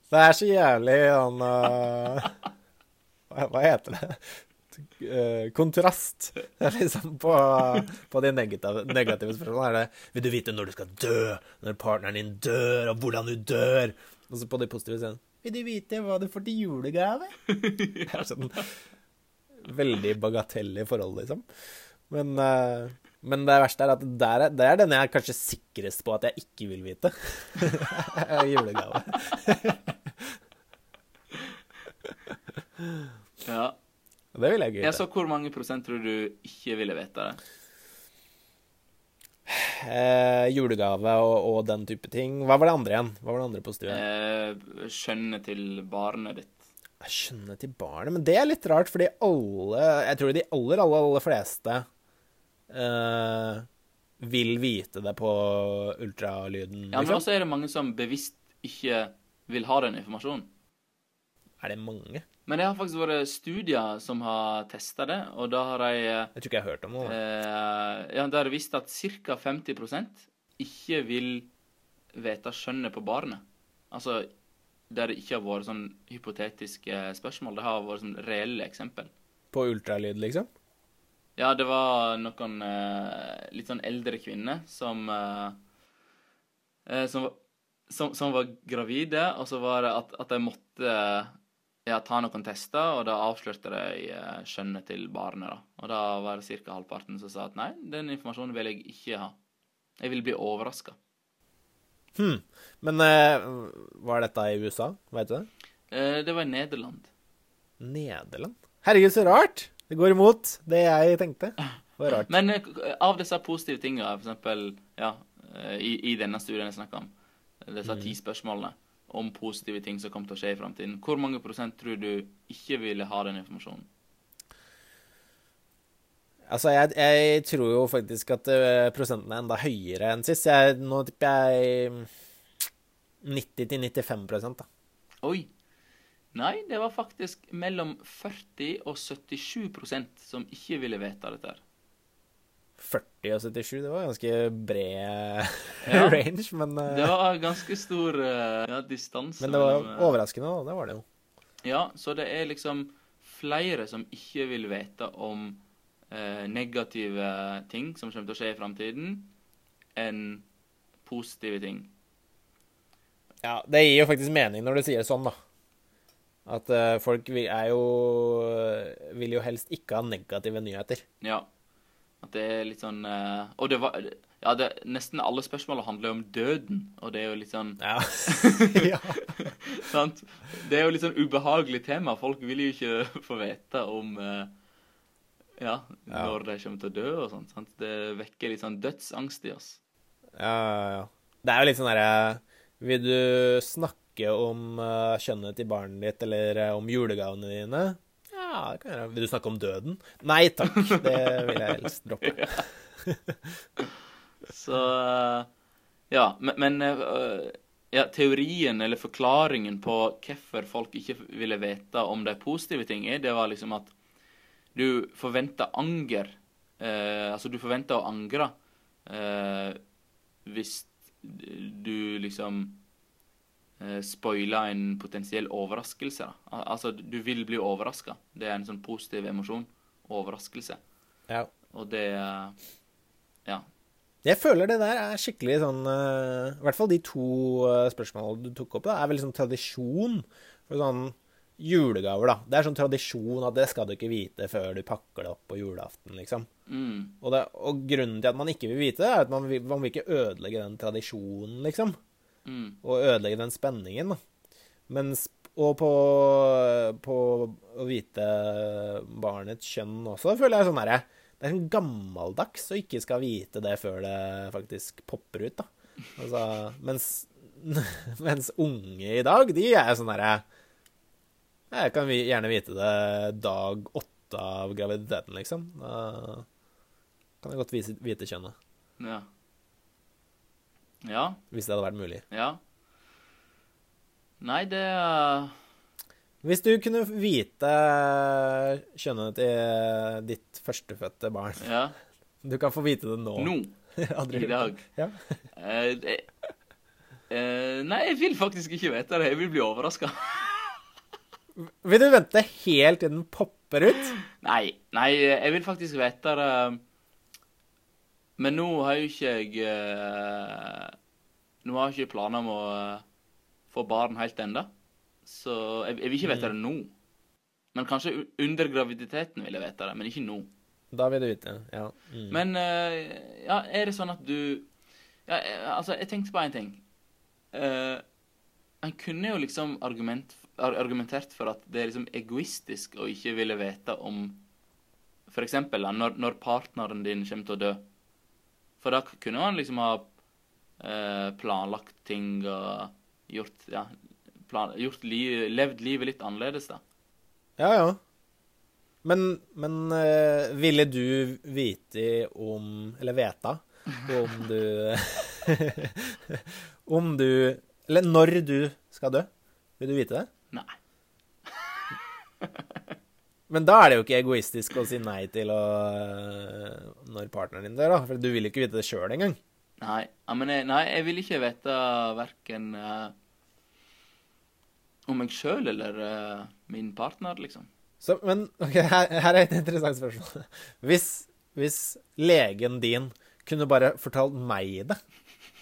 Speaker 3: Det er så jævlig sånn uh... hva, hva heter det? Eh, kontrast. [laughs] Liksom på, på de negative, negative spørsmålene er det Vil du vite når du skal dø? Når partneren din dør, og hvordan du dør? Og så på de positive scenene Vil du vite hva du får til julegave? [laughs] Det er sånn veldig bagatell i forhold, liksom. Men, uh, men det verste er at der er, det er den jeg er kanskje sikrest på at jeg ikke vil vite. [laughs] Julegave.
Speaker 4: Ja.
Speaker 3: Det vil jeg ikke
Speaker 4: ja. Så hvor mange prosent tror du ikke ville vite det?
Speaker 3: Eh, julegave og, og den type ting. Hva var det andre igjen? Hva var det andre positive?
Speaker 4: Eh, skjønnet til barnet ditt.
Speaker 3: Skjønne til barnet, men det er litt rart, fordi alle Jeg tror de aller, aller, aller fleste eh, vil vite det på ultralyden.
Speaker 4: Ja, men
Speaker 3: liksom.
Speaker 4: også er det mange som bevisst ikke vil ha den informasjonen.
Speaker 3: Er det mange?
Speaker 4: Men det har faktisk vært studier som har testa det, og da har de eh,
Speaker 3: Jeg tror ikke jeg har hørt om noe.
Speaker 4: eh, Ja, da har de visst at ca. 50% ikke vil vite skjønnet på barnet. Altså der det ikke har vært sånn hypotetiske spørsmål. Det har vært sånn reelle eksempel.
Speaker 3: På ultralyd, liksom?
Speaker 4: Ja, det var noen eh, litt sånn eldre kvinner som eh, eh, som, var- som, som var gravide, og så var det at, at de måtte ja, ta noen tester, og da avslørte de eh, skjønnet til barnet. da. Og da var det ca. halvparten som sa at nei, den informasjonen vil jeg ikke ha. Jeg vil bli overraska.
Speaker 3: Hm. Men eh, var dette i USA? Vet du det?
Speaker 4: Eh, det var i Nederland.
Speaker 3: Nederland? Herregud, så rart! Det går imot det jeg tenkte. Det var rart.
Speaker 4: Men eh, av disse positive tinga, eksempel ja, eh, i, i denne studien jeg snakka om, disse ti spørsmålene om positive ting som kommer til å skje i framtiden, hvor mange prosent tror du ikke ville ha den informasjonen?
Speaker 3: Altså, jeg, jeg tror jo faktisk at eh, prosenten er enda høyere enn sist. Jeg, nå tipper jeg 90-95 da.
Speaker 4: Oi! Nei, det var faktisk mellom 40 og 77% som ikke ville vite dette. her.
Speaker 3: 40 og 77, det var ganske bred [laughs]
Speaker 4: Ja.
Speaker 3: range, men, uh,
Speaker 4: Det var ganske stor uh, ja, distanse.
Speaker 3: men det var
Speaker 4: mellom, eh,
Speaker 3: overraskende, da. Det var det jo.
Speaker 4: Ja, så det er liksom flere som ikke vil vite om uh, negative ting som kommer til å skje i framtiden, enn positive ting.
Speaker 3: Ja, det gir jo faktisk mening når du sier det sånn, da. At folk vil, jo Vil jo helst ikke ha negative nyheter.
Speaker 4: Ja. At det er litt sånn uh, Og det var Ja, det, nesten alle spørsmålene handler jo om døden, og det er jo litt sånn
Speaker 3: Ja. [laughs] ja.
Speaker 4: Sant? Det er jo litt sånn ubehagelig tema. Folk vil jo ikke [laughs] få vite om uh, ja,
Speaker 3: Ja.
Speaker 4: når de kommer til å dø og sånn. Sant? Det vekker litt sånn dødsangst i oss.
Speaker 3: Ja, ja, ja. Det er jo litt sånn derre Vil du snakke om uh, kjønnet til barnet ditt, eller uh, om julegavene dine? Ja, kan jeg gjøre. Vil du snakke om døden? Nei takk, det vil jeg helst droppe. [laughs]
Speaker 4: Så eh, Ja, men, eh, ja, teorien eller forklaringen på hvorfor folk ikke ville vite om de positive tingene, det var liksom at du forventer anger. Eh, altså, du forventer å angre eh, hvis du liksom spoile en potensiell overraskelse. da. Altså, du vil bli overraska. Det er en sånn positiv emosjon. Overraskelse.
Speaker 3: Ja.
Speaker 4: Og det eh, Ja.
Speaker 3: Jeg føler det der er skikkelig sånn eh, I hvert fall de to uh, spørsmålene du tok opp, da, er veldig sånn tradisjon for sånn julegaver, da. Det er sånn tradisjon at det skal du ikke vite før du pakker det opp på julaften, liksom.
Speaker 4: Mm.
Speaker 3: Og, det, og grunnen til at man ikke vil vite det, er at man vil, man vil ikke ødelegge den tradisjonen, liksom.
Speaker 4: Mm.
Speaker 3: Og ødelegge den spenningen, da. Mens Og på, på å vite barnets kjønn også, føler jeg sånn herre Det er sånn gammeldags å ikke skal vite det før det faktisk popper ut, da. Altså, mens, [laughs] mens unge i dag, de er sånn herre Jeg kan gjerne vite det dag åtte av graviditeten, liksom. Da kan jeg godt vite kjønnet.
Speaker 4: Ja. Ja.
Speaker 3: Hvis det hadde vært mulig.
Speaker 4: Ja. Nei, det eh,
Speaker 3: Hvis du kunne vite kjønnet til ditt førstefødte barn
Speaker 4: Ja. [laughs]
Speaker 3: Du kan få vite det nå.
Speaker 4: Nå. [laughs] I dag.
Speaker 3: Ja.
Speaker 4: uh, det, uh, nei, jeg vil faktisk ikke vite det. Jeg vil bli overraska.
Speaker 3: Vil du vente helt til den popper ut?
Speaker 4: Nei, nei, jeg vil faktisk vite det Men nå har jo ikke jeg eh, Nå har jeg ikke planer om å eh, få barn helt ennå. Så jeg, jeg vil ikke vite det nå. Men kanskje under graviditeten vil jeg vite det, men ikke nå.
Speaker 3: Da vil du vite, ja. Mm.
Speaker 4: Men eh, ja, er det sånn at du ja, Altså, jeg tenkte på en ting. Uh, han kunne jo liksom argument, argumentert for at det er liksom egoistisk å ikke ville vite om For eksempel når, når partneren din kommer til å dø. For da kunne man liksom ha eh, planlagt ting og gjort Ja, plan, gjort li, levd livet litt annerledes, da.
Speaker 3: Ja, ja. Men, men eh, ville du vite om Eller veta om du [laughs] Om du Eller når du skal dø? Vil du vite det?
Speaker 4: Nei. [laughs]
Speaker 3: Men da er det jo ikke egoistisk å si nei til å eh, Når partneren din dør, da. For du vil ikke vite det sjøl engang.
Speaker 4: Nei, ja, men jeg, nei, jeg vil ikke vite verken uh, om meg sjøl eller uh, min partner, liksom.
Speaker 3: Så, men ok, her, her er et interessant spørsmål. [laughs] Hvis, hvis legen din kunne bare fortalt meg det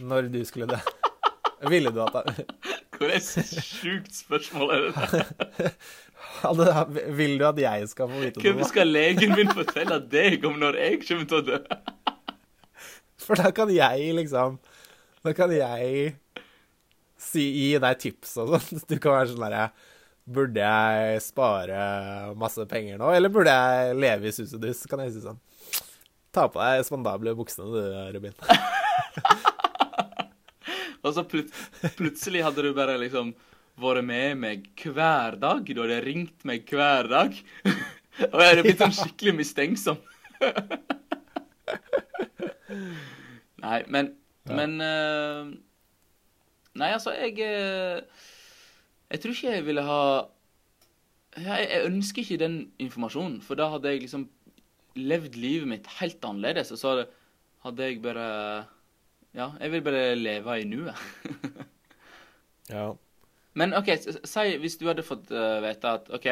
Speaker 3: når du skulle dø, [laughs] ville du at det
Speaker 4: Hvor er sjukt spørsmål er det? [laughs]
Speaker 3: hadde, Vil du at jeg skal få vite det? Hvem
Speaker 4: skal legen min fortelle deg om når jeg kommer til å dø?
Speaker 3: For da kan jeg liksom Da kan jeg si, gi deg tips og sånn. Du kan være sånn derre Burde jeg spare masse penger nå, eller burde jeg leve i sus og dus? Kan jeg si sånn. Ta på deg spandable buksene du, Robin. [laughs]
Speaker 4: Og så plut plutselig hadde du bare liksom vært med meg hver dag. Du hadde ringt meg hver dag. [laughs] Og jeg hadde blitt sånn skikkelig mistenksom. [laughs] Nei, men Men eh, Nei, altså, jeg eh, Jeg tror ikke jeg ville ha jeg, jeg ønsker ikke den informasjonen, for da hadde jeg liksom levd livet mitt helt annerledes. Og så hadde, hadde jeg bare Ja, jeg vil bare leve i nuet. [laughs]
Speaker 3: Ja.
Speaker 4: Men OK, si hvis du hadde fått uh, vite at OK,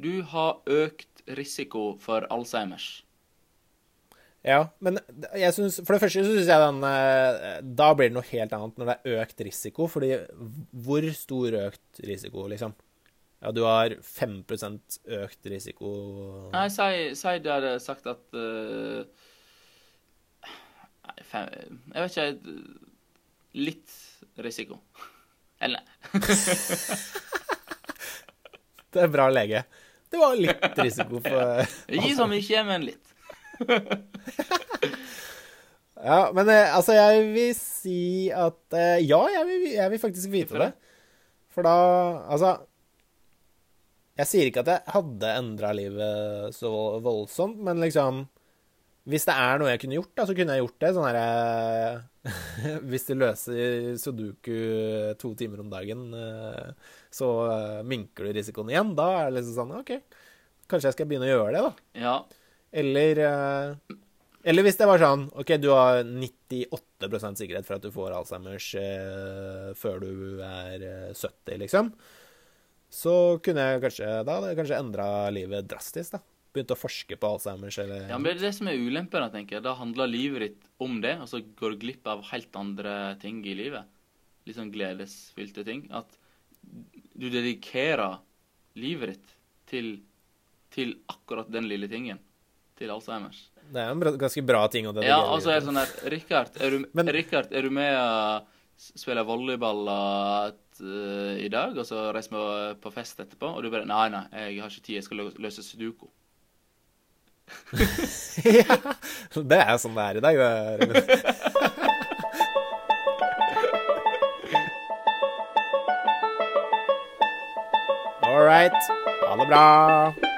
Speaker 4: du har økt risiko for Alzheimers.
Speaker 3: Ja, men jeg synes, for det første så syns jeg den eh, Da blir det noe helt annet når det er økt risiko. Fordi hvor stor økt risiko, liksom? Ja, du har 5% økt risiko
Speaker 4: Nei, si, si du hadde sagt at uh, fem, Jeg vet ikke Litt risiko. Eller. [laughs]
Speaker 3: Det er bra lege. Det var litt risiko for
Speaker 4: Gi så mye, men litt. [laughs]
Speaker 3: Ja, men eh, altså, jeg vil si at eh, Ja, jeg vil, jeg vil faktisk vite det. For da Altså Jeg sier ikke at jeg hadde endra livet så voldsomt, men liksom Hvis det er noe jeg kunne gjort, da, så kunne jeg gjort det. Sånn herre [laughs] Hvis du løser sudoku to timer om dagen, eh, så eh, minker du risikoen igjen. Da er det liksom sånn OK, kanskje jeg skal begynne å gjøre det, da.
Speaker 4: Ja.
Speaker 3: Eller eh, Eller hvis det var sånn OK, du har 98% sikkerhet for at du får Alzheimers eh, før du er eh, 70, liksom. Så kunne jeg kanskje Da hadde jeg kanskje endra livet drastisk, da. Begynt å forske på Alzheimers eller
Speaker 4: Ja, men det er det som er ulempen, jeg tenker. Da handler livet ditt om det, og så går du glipp av helt andre ting i livet. Litt sånn gledesfylte ting. At du dedikerer livet ditt til, til akkurat den lille tingen. Til Alzheimers.
Speaker 3: Det er en bra, ganske bra ting å dedikere.
Speaker 4: Ja, altså er det sånn her Richard, er du,
Speaker 3: Men-
Speaker 4: Rikard, er du med og spiller volleyball uh, i dag, og så reiser vi på fest etterpå, og du bare Nei, nei, jeg har ikke tid, jeg skal løse sudoku. [laughs]
Speaker 3: ja, det er sånn det er i dag. det All right. Ha det bra.